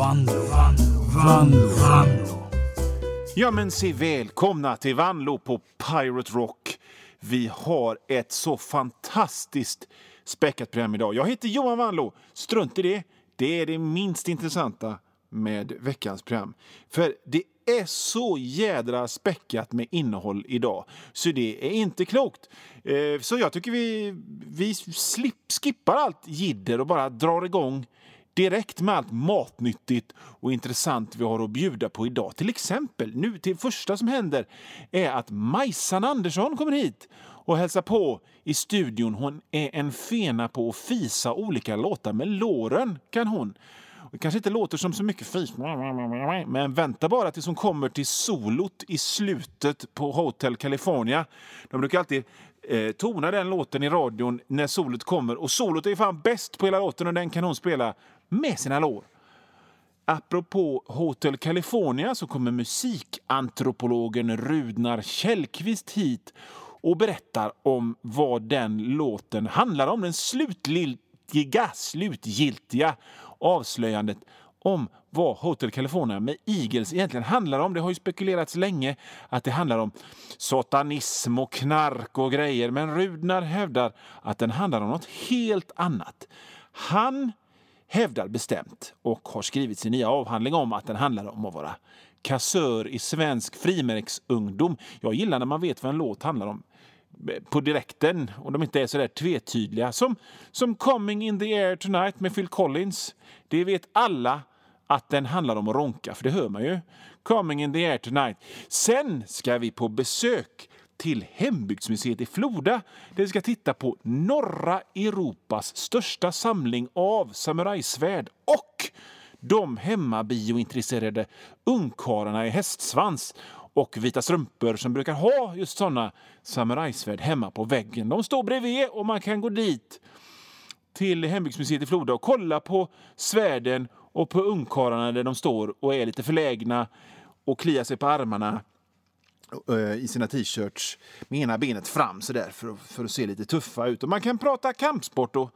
Vanlo, Vanlo, Vanlo. Ja men se välkomna till Vanlo på Pirate Rock. Vi har ett så fantastiskt späckat program idag. Jag heter Johan Vanlo. Strunt i det. Det är det minst intressanta med veckans program. För det är så jädra späckat med innehåll idag, så det är inte klokt. Eh, så jag tycker vi, vi slip, skippar allt jidder och bara drar igång direkt med allt matnyttigt och intressant vi har att bjuda på idag. Till exempel, nu till första som händer är att Majsan Andersson kommer hit och hälsar på i studion. Hon är en fena på att fisa olika låtar med låren, kan hon. Det kanske inte låter som så mycket fis, men vänta bara tills hon kommer till solot i slutet på Hotel California. De brukar alltid eh, tona den låten i radion när solot kommer. Och solot är fan bäst på hela låten och den kan hon spela med sina lår. Apropå Hotel California så kommer musikantropologen Rudnar Källqvist hit och berättar om vad den låten handlar om. Den slutgiltiga, slutgiltiga avslöjandet om vad Hotel California med Eagles egentligen handlar om. Det har ju spekulerats länge att det handlar om satanism och knark och grejer. Men Rudnar hävdar att den handlar om något helt annat. Han hävdar bestämt och har skrivit sin nya avhandling om att den handlar om att vara kassör i svensk frimärksungdom. Jag gillar när man vet vad en låt handlar om eh, på direkten och de inte är så där tvetydliga. Som, som Coming in the air tonight med Phil Collins. Det vet alla att den handlar om att ronka, för det hör man ju. Coming in the air tonight. Sen ska vi på besök till Hembygdsmuseet i Floda där vi ska titta på norra Europas största samling av samurajsvärd och de hemmabiointresserade ungkarlarna i hästsvans och vita strumpor som brukar ha just såna samurajsvärd hemma på väggen. De står bredvid och man kan gå dit till Hembygdsmuseet i Floda och kolla på svärden och på ungkarlarna där de står och är lite förlägna och kliar sig på armarna Eh, i sina t-shirts med ena benet fram så där för, att- för att se lite tuffa ut. Och man kan prata kampsport och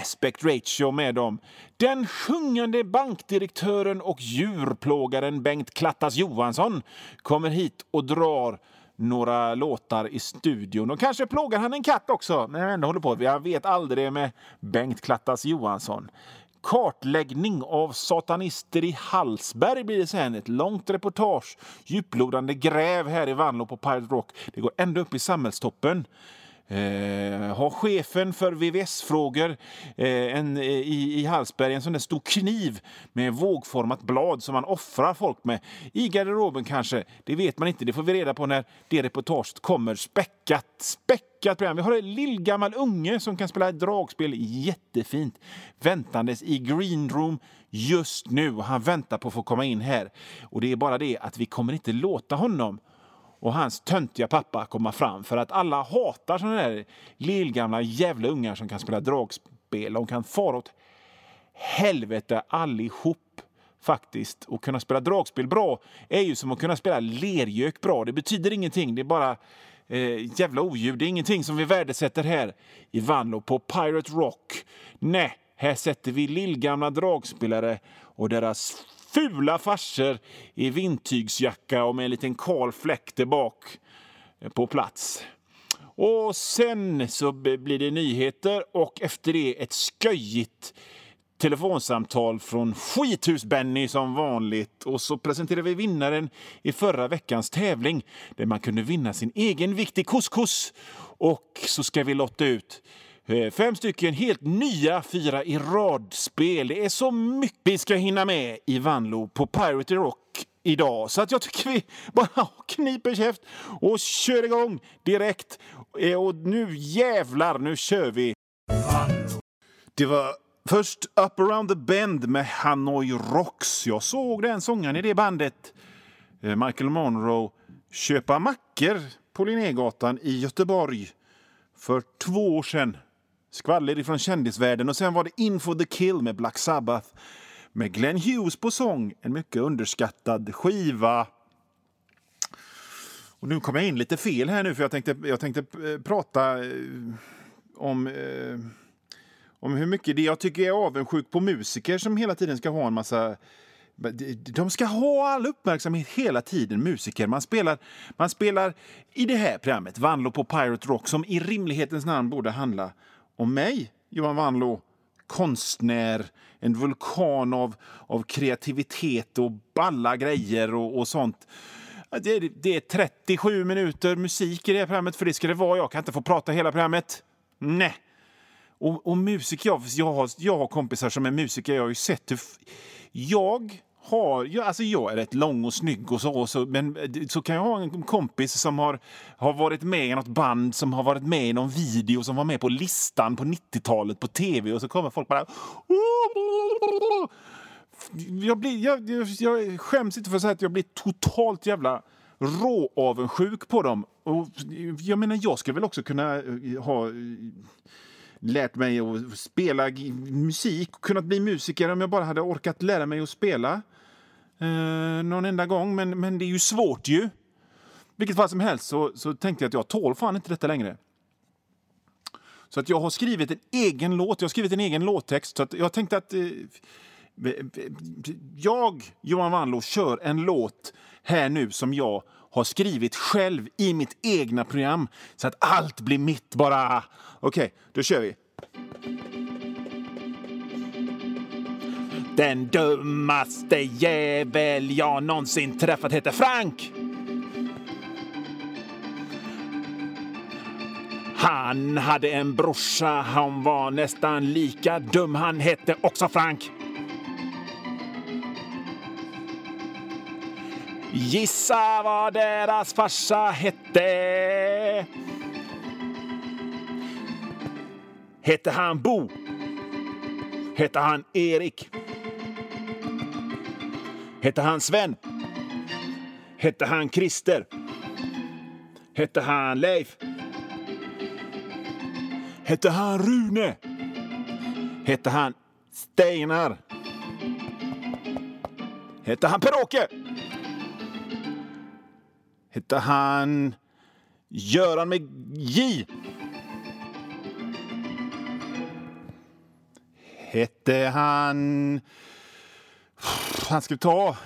aspect ratio med dem. Den sjungande bankdirektören och djurplågaren Bengt Klattas Johansson kommer hit och drar några låtar i studion. Och kanske plågar han en katt också, när jag ändå håller på. Jag vet aldrig med Bengt Klattas Johansson. Kartläggning av satanister i Hallsberg blir det sen. Ett långt reportage. Djuplodande gräv här i Vanlo på Pirate Rock. Det går ända upp i samhällstoppen. Eh, har chefen för VVS-frågor eh, en, eh, i, i Hallsberg en sån där stor kniv med vågformat blad som man offrar folk med. I garderoben kanske, det vet man inte. Det får vi reda på när det reportaget kommer. Späckat, späckat program. Vi har en lillgammal unge som kan spela ett dragspel jättefint väntandes i green room just nu. Han väntar på att få komma in här. Och det är bara det att vi kommer inte låta honom och hans töntiga pappa komma fram för att alla hatar såna där lillgamla jävla ungar som kan spela dragspel. De kan fara åt helvete allihop faktiskt. Och kunna spela dragspel bra är ju som att kunna spela lergök bra. Det betyder ingenting. Det är bara eh, jävla oljud. Det är ingenting som vi värdesätter här i Vanlo på Pirate Rock. Nej, här sätter vi lillgamla dragspelare och deras fula farser i vindtygsjacka och med en liten kal fläck där bak eh, på plats. Och sen så blir det nyheter och efter det ett sköjigt telefonsamtal från Skithus-Benny som vanligt. Och så presenterar vi vinnaren i förra veckans tävling där man kunde vinna sin egen viktig couscous. Och så ska vi lotta ut Eh, fem stycken helt nya fyra i rad-spel. Det är så mycket vi ska hinna med i Vanlo på Pirate Rock idag. Så att jag tycker vi bara kniper käft och kör igång direkt. Eh, och nu jävlar, nu kör vi! Det var först Up around the bend med Hanoi Rocks. Jag såg den sångaren i det bandet, eh, Michael Monroe, köpa mackor på Linnégatan i Göteborg för två år sedan. Skvaller från kändisvärlden. Och sen var det In for the kill med Black Sabbath med Glenn Hughes på sång. En mycket underskattad skiva. Och nu kom jag in lite fel här nu för jag tänkte, jag tänkte eh, prata eh, om, eh, om hur mycket det jag tycker är avundsjuk på musiker som hela tiden ska ha en massa De ska ha all uppmärksamhet hela tiden, musiker. Man spelar, man spelar i det här programmet, Vanlo på Pirate Rock, som i rimlighetens namn borde handla om mig, Johan Wanlo, konstnär, en vulkan av, av kreativitet och balla grejer och, och sånt. Det är, det är 37 minuter musik i det här programmet, för det ska det vara. Jag kan inte få prata hela programmet. Nej. Och, och musik, jag, jag, har, jag har kompisar som är musiker. Jag har ju sett hur... Jag har, jag, alltså jag är rätt lång och snygg och så, så, men eh, så kan jag ha en kompis som har, har varit med i något band, som har varit med i någon video, som var med på listan på 90-talet på tv och så kommer folk bara... Jag, blir, jag, jag, jag skäms inte för att säga att jag blir totalt jävla råavundsjuk på dem. Och jag menar, jag skulle väl också kunna eh, ha eh, lärt mig att spela musik och kunnat bli musiker om jag bara hade orkat lära mig att spela eh, någon enda gång. Men, men det är ju svårt ju. Vilket fall som helst så, så tänkte jag att jag tål fan inte detta längre. Så att jag har skrivit en egen låt, jag har skrivit en egen låttext. Så att jag tänkte att eh, jag, Johan Wanlo, kör en låt här nu som jag har skrivit själv i mitt egna program så att allt blir mitt bara. Okej, okay, då kör vi. Den dummaste jävel jag någonsin träffat heter Frank. Han hade en brorsa, han var nästan lika dum. Han hette också Frank. Gissa vad deras farsa hette? Hette han Bo? Hette han Erik? Hette han Sven? Hette han Christer? Hette han Leif? Hette han Rune? Hette han Steinar? Hette han Per-Åke? Hette han Göran med J? Hette han... Han ska vi ta...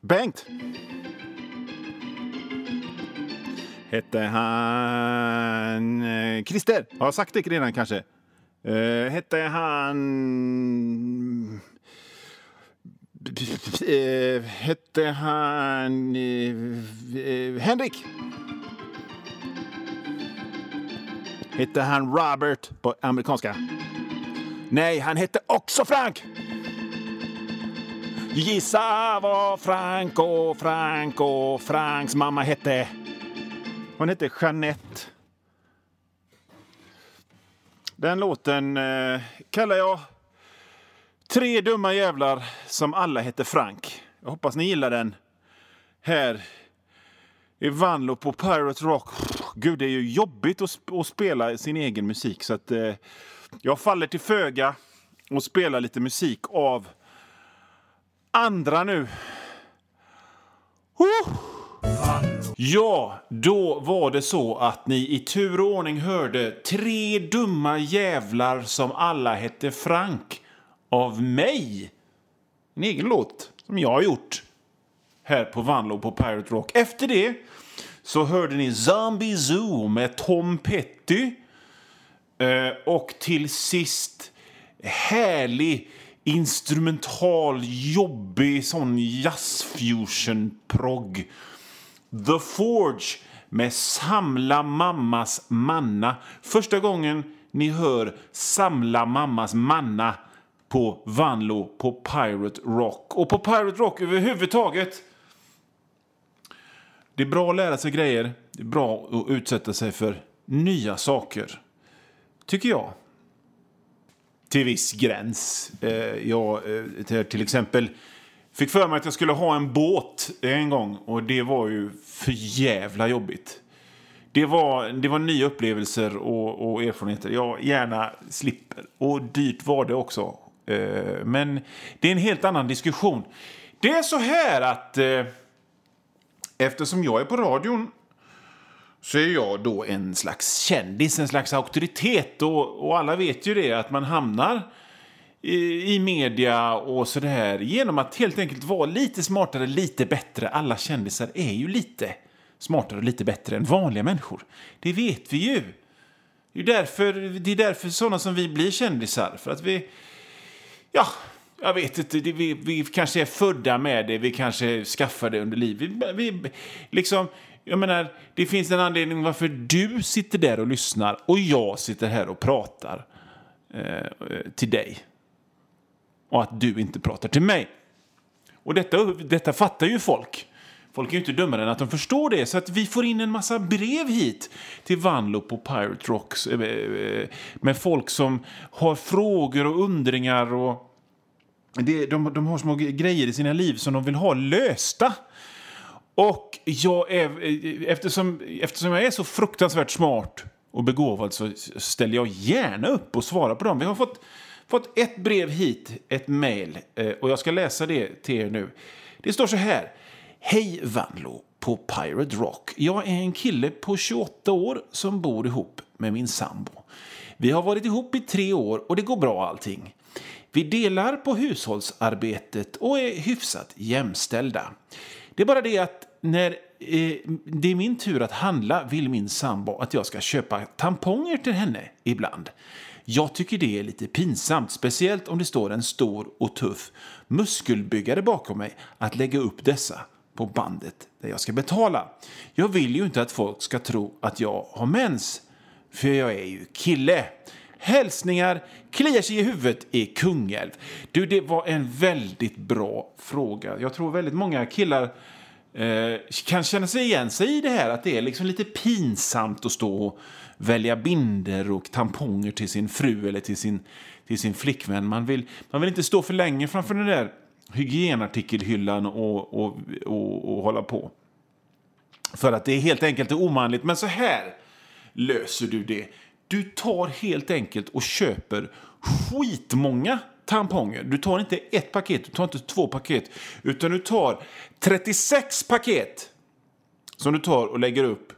Bengt? Hette han... Eh, Christer? Har jag sagt det redan kanske? Eh, hette han... Eh, hette han... Eh, eh, Henrik? Hette han Robert på amerikanska? Nej, han hette också Frank! Gissa vad Frank och Frank och Franks mamma hette. Hon hette Jeanette. Den låten eh, kallar jag Tre dumma jävlar som alla hette Frank. Jag hoppas ni gillar den. Här i Vanlo på Pirate Rock. Gud, det är ju jobbigt att, sp att spela sin egen musik. Så att, eh, jag faller till föga och spelar lite musik av andra nu. Oh! Ja, då var det så att ni i tur och ordning hörde tre dumma jävlar som alla hette Frank av mig. En egen låt som jag har gjort här på Vanlo på Pirate Rock. Efter det så hörde ni Zombie Zoo med Tom Petty. Eh, och till sist härlig instrumental, jobbig sån jazzfusion-progg. The Forge med Samla mammas manna. Första gången ni hör Samla mammas manna på Vanlo på Pirate Rock. Och på Pirate Rock överhuvudtaget. Det är bra att lära sig grejer. Det är bra att utsätta sig för nya saker. Tycker jag. Till viss gräns. Eh, jag eh, till exempel fick för mig att jag skulle ha en båt en gång och det var ju för jävla jobbigt. Det var, det var nya upplevelser och, och erfarenheter jag gärna slipper. Och dyrt var det också. Eh, men det är en helt annan diskussion. Det är så här att eh, eftersom jag är på radion så är jag då en slags kändis, en slags auktoritet. Och, och alla vet ju det, att man hamnar i, i media och sådär genom att helt enkelt vara lite smartare, lite bättre. Alla kändisar är ju lite smartare och lite bättre än vanliga människor. Det vet vi ju. Det är därför, det är därför sådana som vi blir kändisar. För att vi... Ja, jag vet inte. Det, vi, vi kanske är födda med det, vi kanske skaffar det under livet. Vi, vi, liksom, jag menar, det finns en anledning varför du sitter där och lyssnar och jag sitter här och pratar eh, till dig. Och att du inte pratar till mig. Och detta, detta fattar ju folk. Folk är ju inte dummare än att de förstår det. Så att vi får in en massa brev hit till Vanlo på Pirate Rocks eh, eh, med folk som har frågor och undringar. och det, de, de har små grejer i sina liv som de vill ha lösta. Och jag är, eh, eftersom, eftersom jag är så fruktansvärt smart och begåvad så ställer jag gärna upp och svarar på dem. Vi har fått, fått ett brev hit, ett mejl, och jag ska läsa det till er nu. Det står så här. Hej Vanlo på Pirate Rock. Jag är en kille på 28 år som bor ihop med min sambo. Vi har varit ihop i tre år och det går bra allting. Vi delar på hushållsarbetet och är hyfsat jämställda. Det är bara det att när eh, det är min tur att handla vill min sambo att jag ska köpa tamponger till henne ibland. Jag tycker det är lite pinsamt, speciellt om det står en stor och tuff muskelbyggare bakom mig att lägga upp dessa på bandet där jag ska betala. Jag vill ju inte att folk ska tro att jag har mens, för jag är ju kille. Hälsningar, kliar sig i huvudet i Kungälv. Du, det var en väldigt bra fråga. Jag tror väldigt många killar eh, kan känna sig igen sig i det här att det är liksom lite pinsamt att stå och välja binder och tamponger till sin fru eller till sin, till sin flickvän. Man vill, man vill inte stå för länge framför den där hygienartikelhyllan och, och, och, och hålla på. För att det är helt enkelt omanligt. Men så här löser du det. Du tar helt enkelt och köper skitmånga tamponger. Du tar inte ett paket, du tar inte två paket, utan du tar 36 paket som du tar och lägger upp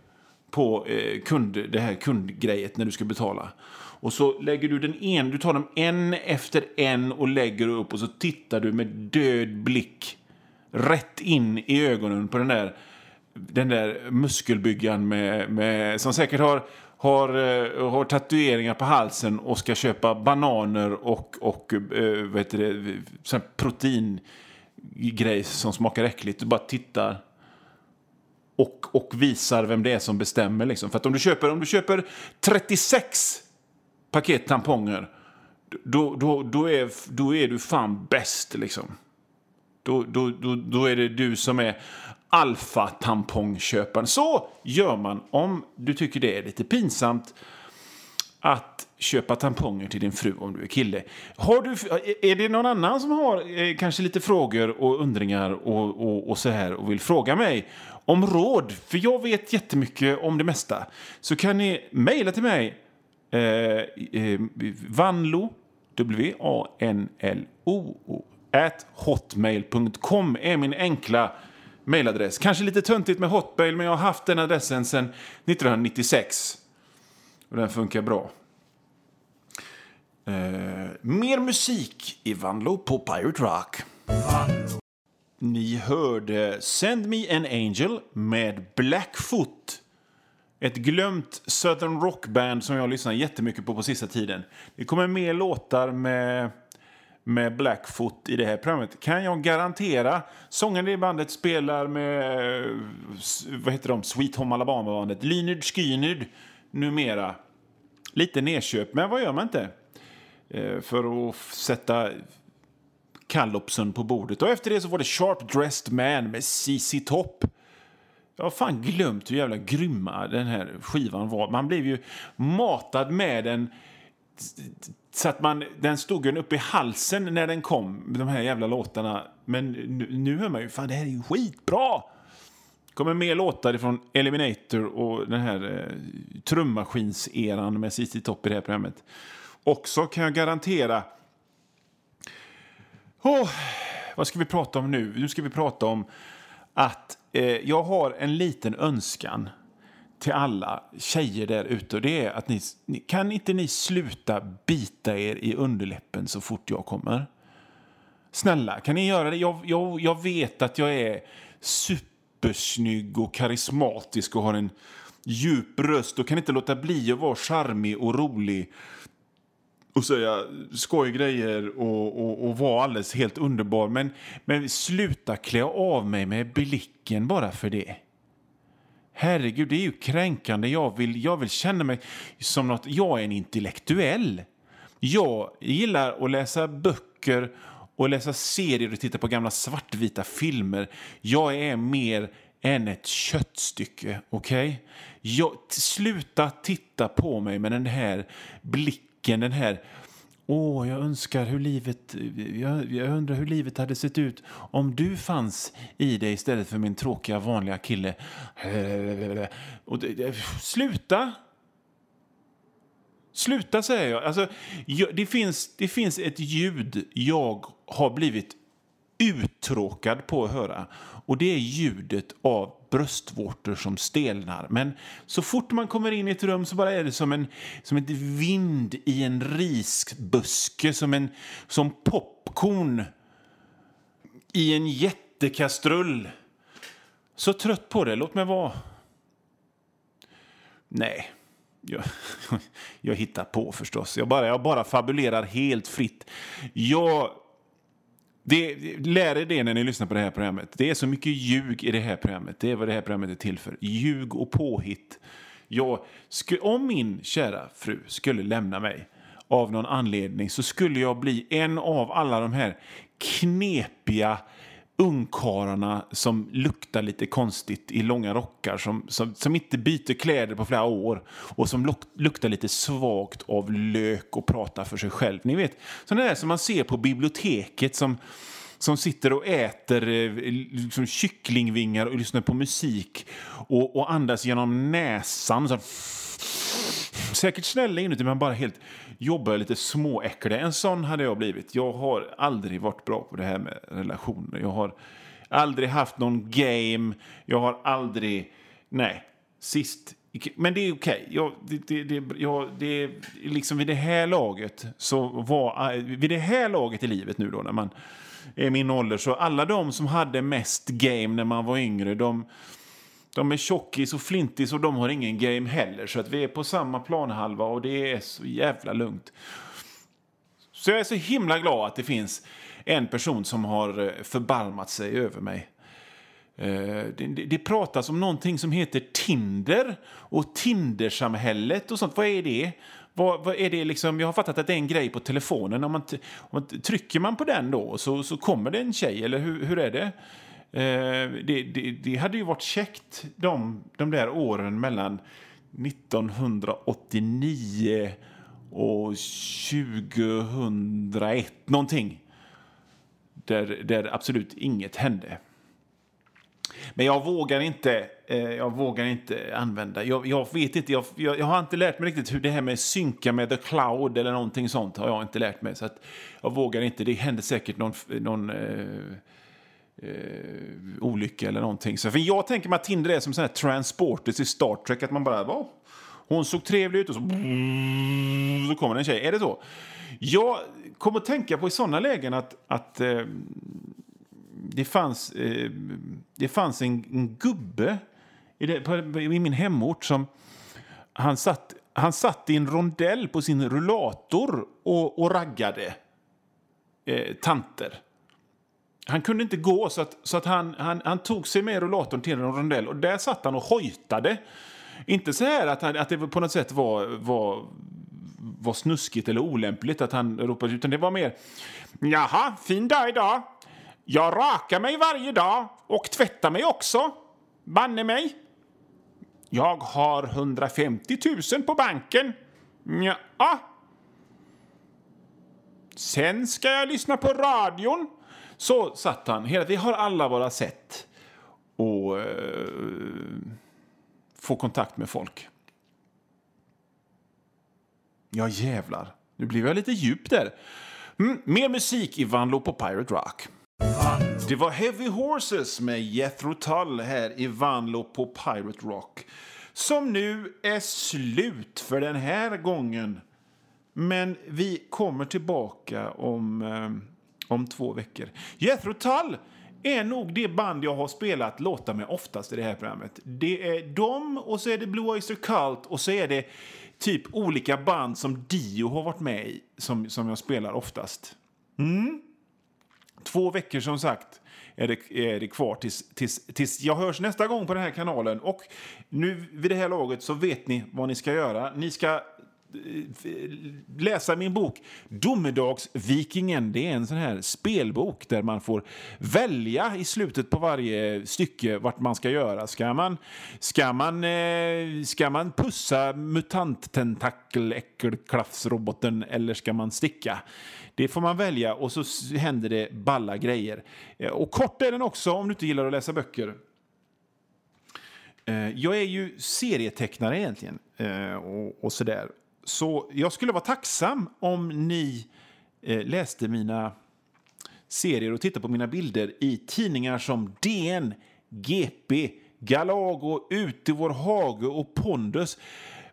på eh, kund, det här kundgrejet när du ska betala. Och så lägger du den en, du tar dem en efter en och lägger upp och så tittar du med död blick rätt in i ögonen på den där, den där muskelbyggaren med, med, som säkert har, har, eh, har tatueringar på halsen och ska köpa bananer och, och eh, vad heter det, proteingrej som smakar äckligt. Du bara tittar och, och visar vem det är som bestämmer. Liksom. För att om du köper, om du köper 36 paket tamponger, då, då, då, är, då är du fan bäst. Liksom. Då, då, då, då är det du som är alfa-tampongköparen. Så gör man om du tycker det är lite pinsamt att köpa tamponger till din fru om du är kille. Har du, är det någon annan som har eh, kanske lite frågor och undringar och, och, och så här och vill fråga mig om råd, för jag vet jättemycket om det mesta, så kan ni mejla till mig eh, eh, Vanlo, W-A-N-L-O, at hotmail.com är min enkla mejladress. Kanske lite töntigt med Hotmail, men jag har haft den adressen sedan 1996. Och den funkar bra. Eh, mer musik i Vanlo på Pirate Rock. Ni hörde Send Me An Angel med Blackfoot. Ett glömt Southern Rock-band som jag lyssnar jättemycket på på sista tiden. Det kommer mer låtar med, med Blackfoot i det här programmet. Kan jag garantera. Sångaren i bandet spelar med eh, vad heter de? Sweet Home Alabama-bandet. Lynyrd Skynyrd numera. Lite nedköp, men vad gör man inte? Eh, för att sätta Kallopsen på bordet. Och efter det så var det Sharp Dressed Man med CC Top. Jag har fan glömt hur jävla grymma den här skivan var. Man blev ju matad med den så att man, den stod en uppe i halsen när den kom, de här jävla låtarna. Men nu, nu hör man ju, fan det här är ju skitbra! kommer mer låtar från Eliminator och den här eh, trummaskinseran med CC Top i det här programmet. Också kan jag garantera Oh, vad ska vi prata om nu? Nu ska vi prata om att eh, jag har en liten önskan till alla tjejer där ute och det är att ni, kan inte ni sluta bita er i underläppen så fort jag kommer? Snälla, kan ni göra det? Jag, jag, jag vet att jag är supersnygg och karismatisk och har en djup röst och kan inte låta bli att vara charmig och rolig och säga skojgrejer och, och, och vara alldeles helt underbar. Men, men sluta klä av mig med blicken bara för det. Herregud, det är ju kränkande. Jag vill, jag vill känna mig som något... Jag är en intellektuell. Jag gillar att läsa böcker och läsa serier och titta på gamla svartvita filmer. Jag är mer än ett köttstycke, okej? Okay? Sluta titta på mig med den här blicken, den här Åh, jag önskar hur livet... Jag, jag, undrar hur livet hade sett ut om du fanns i det istället för min tråkiga vanliga kille. Och det, sluta! Sluta, säger jag. Alltså, det, finns, det finns ett ljud jag har blivit uttråkad på att höra. Och det är ljudet av bröstvårtor som stelnar. Men så fort man kommer in i ett rum så bara är det som en som ett vind i en risbuske, som, en, som popcorn i en jättekastrull. Så trött på det. Låt mig vara. Nej, jag, jag hittar på förstås. Jag bara, jag bara fabulerar helt fritt. Jag det, lär er det när ni lyssnar på det här programmet. Det är så mycket ljug i det här programmet. Det är vad det här programmet är till för. Ljug och påhitt. Jag, om min kära fru skulle lämna mig av någon anledning så skulle jag bli en av alla de här knepiga ungkarlarna som luktar lite konstigt i långa rockar som, som, som inte byter kläder på flera år och som luk, luktar lite svagt av lök och pratar för sig själv. Ni vet, sådana där som man ser på biblioteket som, som sitter och äter liksom kycklingvingar och lyssnar på musik och, och andas genom näsan. Så säkert snälla inuti, men bara helt jobbar lite småäckliga. En sån hade jag blivit. Jag har aldrig varit bra på det här med relationer. Jag har aldrig haft någon game. Jag har aldrig... Nej, sist... Men det är okej. Okay. Jag, det, det, det, jag, det, liksom vid det här laget så var... Eh, vid det här laget i livet nu då, när man är min ålder, så alla de som hade mest game när man var yngre, de de är tjockis och flintis och de har ingen game heller. Så att vi är på samma planhalva och det är så jävla lugnt. Så jag är så himla glad att det finns en person som har eh, förbarmat sig över mig. Eh, det, det pratas om någonting som heter Tinder och Tindersamhället och sånt. Vad är det? Vad, vad, är det liksom, jag har fattat att det är en grej på telefonen. Om man, om man trycker man på den då så, så kommer det en tjej, eller hur, hur är det? Eh, det, det, det, hade ju varit käckt de, de där åren mellan 1989 och 2001, någonting. Där, där absolut inget hände. Men jag vågar inte, eh, jag vågar inte använda... Jag, jag vet inte, jag, jag, jag, har inte lärt mig riktigt hur det här med synka med the cloud eller någonting sånt har jag inte lärt mig. Så att jag vågar inte. Det händer säkert någon, någon eh, eh, olycka eller någonting. Så, för jag tänker mig att Tinder är som sån här transporters i Star Trek. Att man bara, va? Hon såg trevlig ut och så, så kommer en tjej. Är det så? Jag kommer att tänka på i såna lägen att, att eh, det, fanns, eh, det fanns en, en gubbe i, det, på, i min hemort som han satt, han satt i en rondell på sin rullator och, och raggade eh, tanter. Han kunde inte gå, så att, så att han, han, han tog sig med rullatorn till en rondell och där satt han och hojtade. Inte så här att, han, att det på något sätt var, var, var snuskigt eller olämpligt att han ropade, utan det var mer Jaha, fin dag idag. Jag rakar mig varje dag och tvättar mig också. Banne mig. Jag har 150 000 på banken. Ja. Sen ska jag lyssna på radion så satt han. vi har alla våra sätt att eh, få kontakt med folk. Ja, jävlar. Nu blev jag lite djup där. Mm, mer musik i Vanlo på Pirate Rock. Det var Heavy Horses med Jethro Tull här i Vanlo på Pirate Rock. som nu är slut för den här gången. Men vi kommer tillbaka om, eh, om två veckor. Jethro Tull är nog det band jag har spelat låtar med oftast i det här programmet. Det är dem, och så är det Blue Oyster Cult och så är det typ olika band som Dio har varit med i som, som jag spelar oftast. Mm. Två veckor som sagt är det, är det kvar tills, tills, tills jag hörs nästa gång på den här kanalen. Och nu vid det här laget så vet ni vad ni ska göra. Ni ska Eh, läsa min bok Domedagsvikingen. Det är en sån här spelbok där man får välja i slutet på varje stycke vart man ska göra. Ska man, ska man, eh, ska man pussa mutanttentakel-äckelklaffsroboten eller ska man sticka? Det får man välja och så händer det balla grejer. Eh, och kort är den också om du inte gillar att läsa böcker. Jag är ju serietecknare egentligen och, och sådär. Så jag skulle vara tacksam om ni eh, läste mina serier och tittade på mina bilder i tidningar som DN, GP, Galago, Ut i vår hage och Pondus.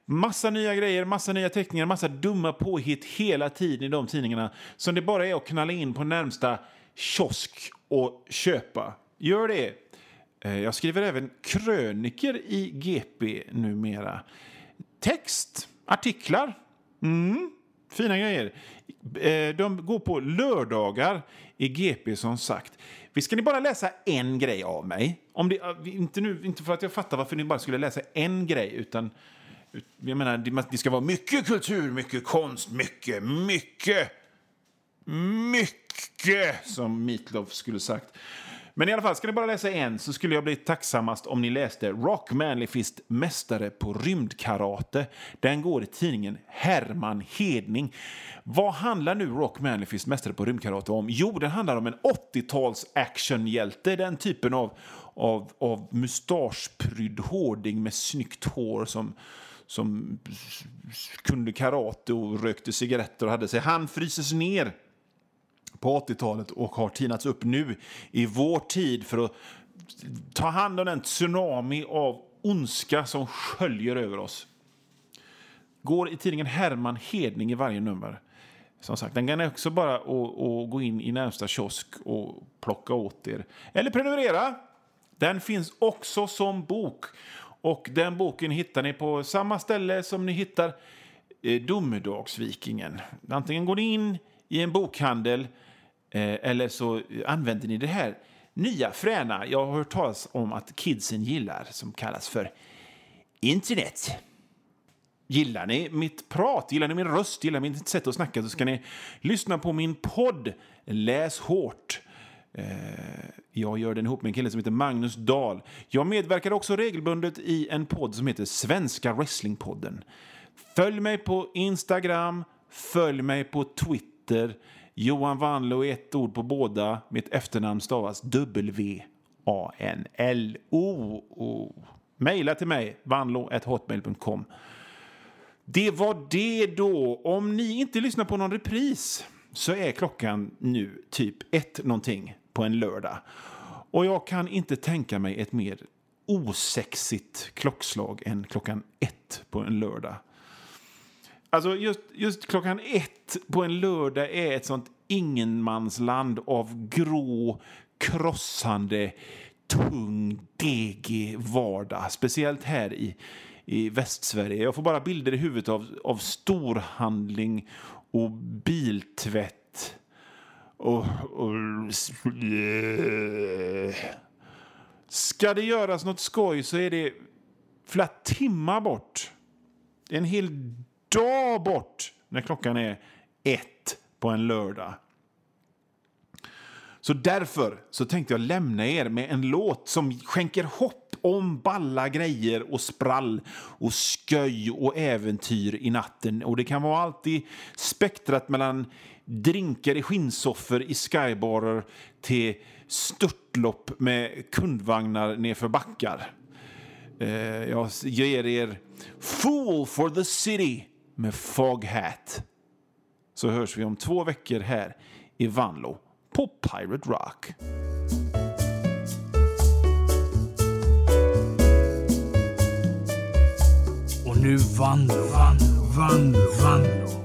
Massa nya grejer, massa nya teckningar, massa dumma påhitt hela tiden i de tidningarna som det bara är att knalla in på närmsta kiosk och köpa. Gör det! Eh, jag skriver även kröniker i GP numera. Text Artiklar. Mm, fina grejer. Eh, de går på lördagar i GP som sagt. Vi ska ni bara läsa en grej av mig. Om det, eh, inte, nu, inte för att jag fattar varför ni bara skulle läsa en grej, utan jag menar, det ska vara mycket kultur, mycket konst, mycket, mycket, mycket, som Meatloaf skulle sagt. Men i alla fall, ska ni bara läsa en så skulle jag bli tacksammast om ni läste Rock Manly Fist Mästare på rymdkarate. Den går i tidningen Herman Hedning. Vad handlar nu Rock Manly Fist Mästare på rymdkarate om? Jo, den handlar om en 80-tals actionhjälte. Den typen av, av, av mustaschprydd hårding med snyggt hår som som kunde karate och rökte cigaretter och hade sig. Han fryses ner på 80-talet och har tinats upp nu i vår tid för att ta hand om den tsunami av ondska som sköljer över oss. Går i tidningen Herman Hedning i varje nummer. Som sagt, den kan också bara att gå in i närmsta kiosk och plocka åt er. Eller prenumerera. Den finns också som bok. Och den boken hittar ni på samma ställe som ni hittar eh, Domedagsvikingen. Antingen går ni in i en bokhandel Eh, eller så använder ni det här nya fräna jag har hört talas om att kidsen gillar som kallas för internet. Gillar ni mitt prat, gillar ni min röst, gillar ni mitt sätt att snacka så ska ni lyssna på min podd Läs hårt. Eh, jag gör den ihop med en kille som heter Magnus Dahl. Jag medverkar också regelbundet i en podd som heter Svenska Wrestlingpodden. Följ mig på Instagram, följ mig på Twitter. Johan Wanlo är ett ord på båda. Mitt efternamn stavas W-A-N-L-O. Maila till mig, vanlo.hotmail.com. Det var det då. Om ni inte lyssnar på någon repris så är klockan nu typ ett någonting på en lördag. Och jag kan inte tänka mig ett mer osexigt klockslag än klockan ett på en lördag. Alltså just, just klockan ett på en lördag är ett sånt ingenmansland av grå, krossande, tung, degig vardag. Speciellt här i, i Västsverige. Jag får bara bilder i huvudet av, av storhandling och biltvätt. Och, och, Ska det göras något skoj så är det flera timmar bort. En hel dag bort när klockan är ett på en lördag. Så därför så tänkte jag lämna er med en låt som skänker hopp om balla grejer och sprall och sköj och äventyr i natten. Och Det kan vara allt i spektrat mellan drinkar i skinnsoffor i skybarer till störtlopp med kundvagnar nedför backar. Eh, jag ger er Fool for the City med Foghat. Så hörs vi om två veckor här i Vanlo på Pirate Rock. Och nu Vanlo, Vanlo, Vanlo, Vanlo.